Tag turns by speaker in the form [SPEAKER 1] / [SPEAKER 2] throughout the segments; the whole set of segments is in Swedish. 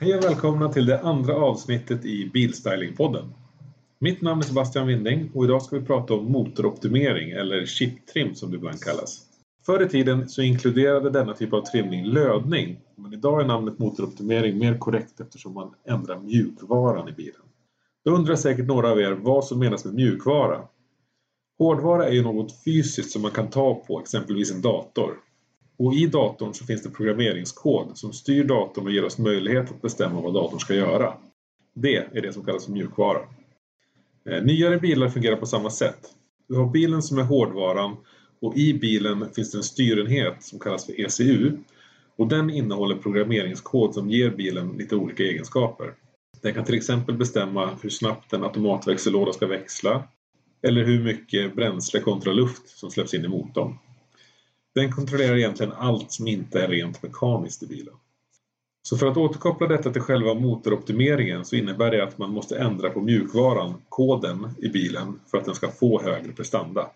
[SPEAKER 1] Hej och välkomna till det andra avsnittet i Bilstylingpodden. Mitt namn är Sebastian Winding och idag ska vi prata om motoroptimering eller chiptrim som det ibland kallas. Förr i tiden så inkluderade denna typ av trimning lödning men idag är namnet motoroptimering mer korrekt eftersom man ändrar mjukvaran i bilen. Då undrar säkert några av er vad som menas med mjukvara. Hårdvara är ju något fysiskt som man kan ta på, exempelvis en dator. Och i datorn så finns det programmeringskod som styr datorn och ger oss möjlighet att bestämma vad datorn ska göra. Det är det som kallas för mjukvara. Eh, nyare bilar fungerar på samma sätt. Du har bilen som är hårdvaran och i bilen finns det en styrenhet som kallas för ECU och den innehåller programmeringskod som ger bilen lite olika egenskaper. Den kan till exempel bestämma hur snabbt en automatväxellåda ska växla eller hur mycket bränsle kontra luft som släpps in i motorn. Den kontrollerar egentligen allt som inte är rent mekaniskt i bilen. Så för att återkoppla detta till själva motoroptimeringen så innebär det att man måste ändra på mjukvaran, koden, i bilen för att den ska få högre prestanda.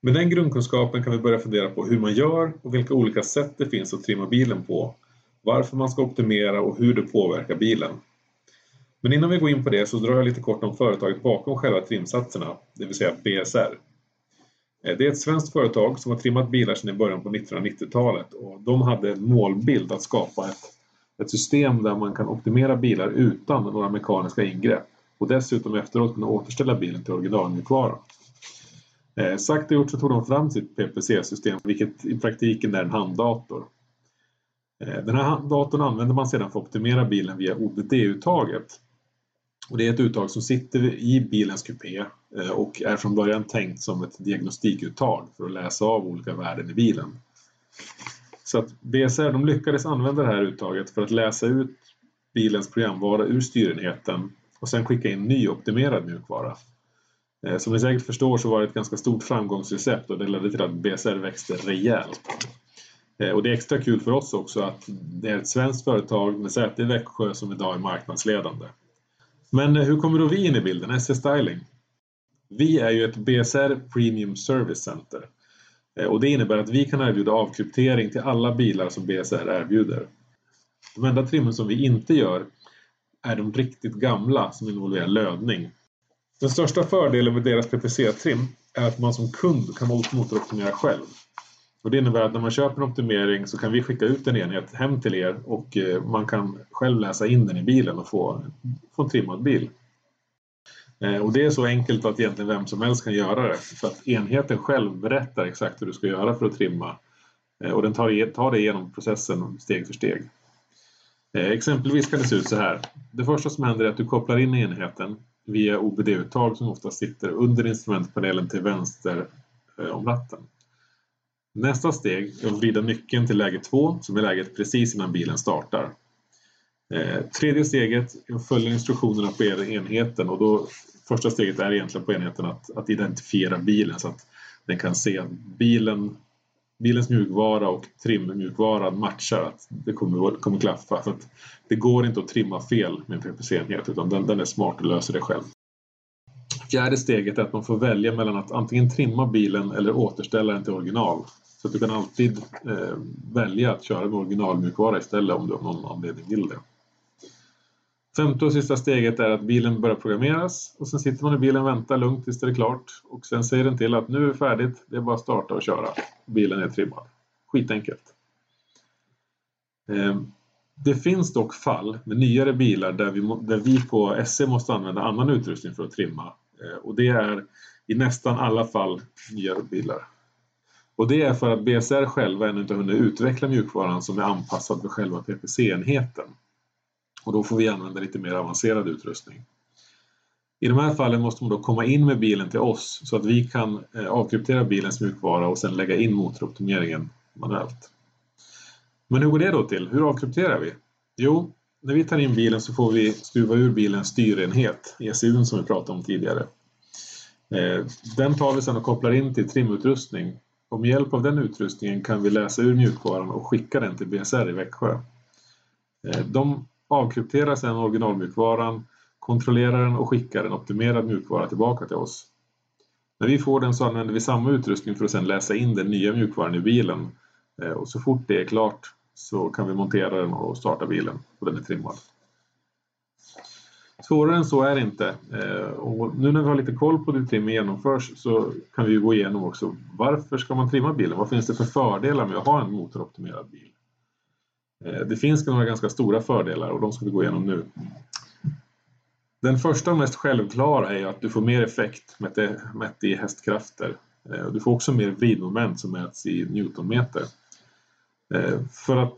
[SPEAKER 1] Med den grundkunskapen kan vi börja fundera på hur man gör och vilka olika sätt det finns att trimma bilen på, varför man ska optimera och hur det påverkar bilen. Men innan vi går in på det så drar jag lite kort om företaget bakom själva trimsatserna, det vill säga BSR. Eh, det är ett svenskt företag som har trimmat bilar sedan i början på 1990-talet och de hade en målbild att skapa ett, ett system där man kan optimera bilar utan några mekaniska ingrepp och dessutom efteråt kunna återställa bilen till originalmjukvara. Eh, sagt och gjort så tog de fram sitt PPC-system vilket i praktiken är en handdator. Eh, den här datorn använder man sedan för att optimera bilen via OBD-uttaget och det är ett uttag som sitter i bilens kupé eh, och är från början tänkt som ett diagnostikuttag för att läsa av olika värden i bilen. Så att BSR de lyckades använda det här uttaget för att läsa ut bilens programvara ur styrenheten och sen skicka in ny optimerad mjukvara. Eh, som ni säkert förstår så var det ett ganska stort framgångsrecept och det ledde till att BSR växte rejält. Eh, och det är extra kul för oss också att det är ett svenskt företag med säte i Växjö som idag är marknadsledande. Men eh, hur kommer då vi in i bilden, SC Styling? Vi är ju ett BSR Premium Service Center. Eh, och det innebär att vi kan erbjuda avkryptering till alla bilar som BSR erbjuder. De enda trimmen som vi inte gör är de riktigt gamla som involverar lödning. Den största fördelen med deras PPC-trim är att man som kund kan motoroptimera själv. Och det innebär att när man köper en optimering så kan vi skicka ut en enhet hem till er och eh, man kan själv läsa in den i bilen och få, få en trimmad bil. Eh, och det är så enkelt att egentligen vem som helst kan göra det. För att enheten själv berättar exakt hur du ska göra för att trimma. Eh, och den tar, tar dig igenom processen steg för steg. Exempelvis kan det se ut så här. Det första som händer är att du kopplar in enheten via OBD-uttag som ofta sitter under instrumentpanelen till vänster om ratten. Nästa steg är att vrida nyckeln till läge 2 som är läget precis innan bilen startar. Eh, tredje steget är att följa instruktionerna på enheten och då första steget är egentligen på enheten att, att identifiera bilen så att den kan se att bilen, bilens mjukvara och trimmjukvara matchar, att det kommer, kommer klaffa. För att det går inte att trimma fel med en PPC-enhet utan den, den är smart och löser det själv. Fjärde steget är att man får välja mellan att antingen trimma bilen eller återställa den till original. Så att du kan alltid eh, välja att köra med originalmjukvara istället om du av någon anledning vill det. Femte och sista steget är att bilen börjar programmeras och sen sitter man i bilen och väntar lugnt tills det är klart och sen säger den till att nu är det färdigt, det är bara att starta och köra. Bilen är trimmad. Skitenkelt. Eh, det finns dock fall med nyare bilar där vi, där vi på SE måste använda annan utrustning för att trimma eh, och det är i nästan alla fall nyare bilar. Och det är för att BSR själva ännu inte hunnit utveckla mjukvaran som är anpassad för själva PPC-enheten. Och då får vi använda lite mer avancerad utrustning. I de här fallen måste man då komma in med bilen till oss så att vi kan eh, avkryptera bilens mjukvara och sedan lägga in motoroptimeringen manuellt. Men hur går det då till? Hur avkrypterar vi? Jo, när vi tar in bilen så får vi skruva ur bilens styrenhet, ECUn som vi pratade om tidigare. Eh, den tar vi sedan och kopplar in till trimutrustning och med hjälp av den utrustningen kan vi läsa ur mjukvaran och skicka den till BSR i Växjö. Eh, de avkrypterar sedan originalmjukvaran, kontrollerar den och skickar en optimerad mjukvara tillbaka till oss. När vi får den så använder vi samma utrustning för att sedan läsa in den nya mjukvaran i bilen. Eh, och så fort det är klart så kan vi montera den och starta bilen och den är trimmad. Svårare än så är det inte. Eh, och nu när vi har lite koll på hur trimmen genomförs så kan vi gå igenom också varför ska man trimma bilen? Vad finns det för fördelar med att ha en motoroptimerad bil? Eh, det finns några ganska stora fördelar och de ska vi gå igenom nu. Den första och mest självklara är att du får mer effekt mätt i hästkrafter. Eh, du får också mer vridmoment som mäts i newtonmeter. Eh, för att,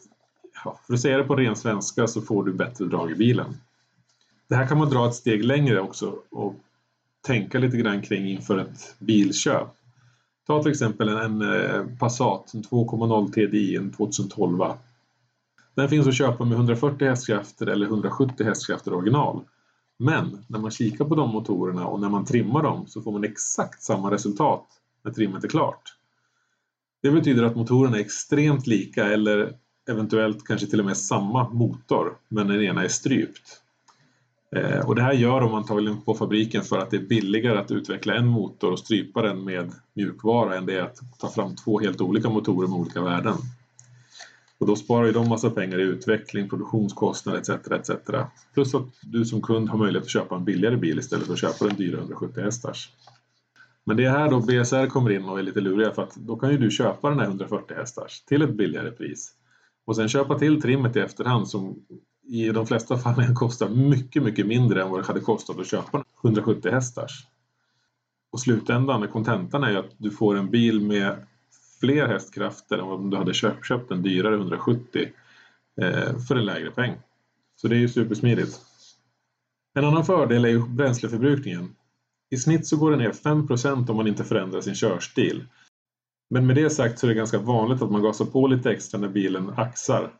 [SPEAKER 1] för att säga det på ren svenska så får du bättre drag i bilen. Det här kan man dra ett steg längre också och tänka lite grann kring inför ett bilköp. Ta till exempel en, en eh, Passat, en 2.0 TDI, en 2012. Den finns att köpa med 140 hästkrafter eller 170 hästkrafter original. Men när man kikar på de motorerna och när man trimmar dem så får man exakt samma resultat när trimmet är klart. Det betyder att motorerna är extremt lika eller eventuellt kanske till och med samma motor men den ena är strypt. Eh, och det här gör de antagligen på fabriken för att det är billigare att utveckla en motor och strypa den med mjukvara än det är att ta fram två helt olika motorer med olika värden. Och då sparar ju de massa pengar i utveckling, produktionskostnader etc. etc. Plus att du som kund har möjlighet att köpa en billigare bil istället för att köpa den dyra 170 hästars. Men det är här då BSR kommer in och är lite luriga för att då kan ju du köpa den här 140 hästars till ett billigare pris. Och sen köpa till trimmet i efterhand som i de flesta fallen kostar mycket, mycket mindre än vad det hade kostat att köpa 170 hästars. Och slutändan, kontentan är ju att du får en bil med fler hästkrafter än om du hade köpt, köpt en dyrare 170 eh, för en lägre peng. Så det är ju supersmidigt. En annan fördel är ju bränsleförbrukningen. I snitt så går den ner 5% om man inte förändrar sin körstil. Men med det sagt så är det ganska vanligt att man gasar på lite extra när bilen axar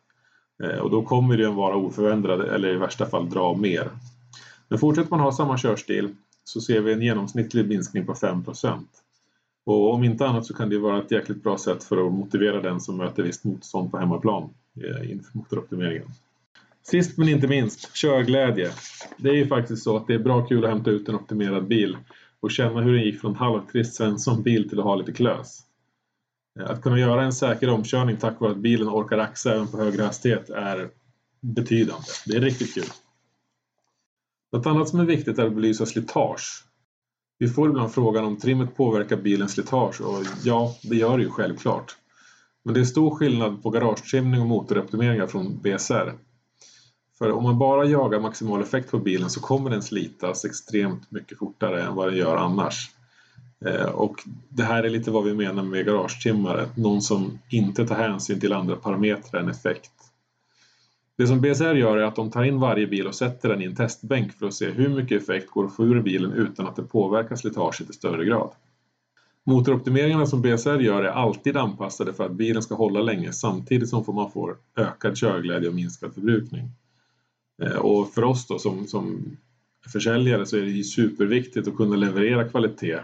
[SPEAKER 1] Eh, och då kommer den vara oförändrad eller i värsta fall dra mer. Men fortsätter man ha samma körstil så ser vi en genomsnittlig minskning på 5 Och om inte annat så kan det vara ett jäkligt bra sätt för att motivera den som möter visst motstånd på hemmaplan eh, inför motoroptimeringen. Sist men inte minst, körglädje. Det är ju faktiskt så att det är bra kul att hämta ut en optimerad bil och känna hur den gick från halvtrist Svensson-bil till att ha lite klös. Eh, att kunna göra en säker omkörning tack vare att bilen orkar axa även på högre hastighet är betydande. Det är riktigt kul. Något annat som är viktigt är att belysa slitage. Vi får ibland frågan om trimmet påverkar bilens slitage och ja, det gör det ju självklart. Men det är stor skillnad på garagetrimning och motoroptimeringar från BSR. För om man bara jagar maximal effekt på bilen så kommer den slitas extremt mycket fortare än vad den gör annars. Eh, och det här är lite vad vi menar med garagetimmare, någon som inte tar hänsyn till andra parametrar än effekt. Det som BSR gör är att de tar in varje bil och sätter den i en testbänk för att se hur mycket effekt går att få ur bilen utan att det påverkar slitaget i större grad. Motoroptimeringarna som BSR gör är alltid anpassade för att bilen ska hålla länge samtidigt som man får ökad körglädje och minskad förbrukning. Eh, och för oss då som, som försäljare så är det superviktigt att kunna leverera kvalitet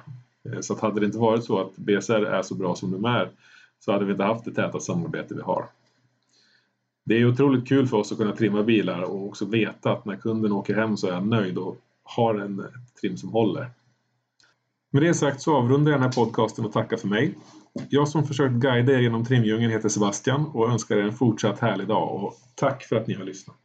[SPEAKER 1] Eh, så att hade det inte varit så att BSR är så bra som de är så hade vi inte haft det täta samarbete vi har. Det är otroligt kul för oss att kunna trimma bilar och också veta att när kunden åker hem så är han nöjd och har en trim som håller. Med det sagt så avrundar jag den här podcasten och tackar för mig. Jag som försökt guida er genom trimdjungeln heter Sebastian och önskar er en fortsatt härlig dag och tack för att ni har lyssnat.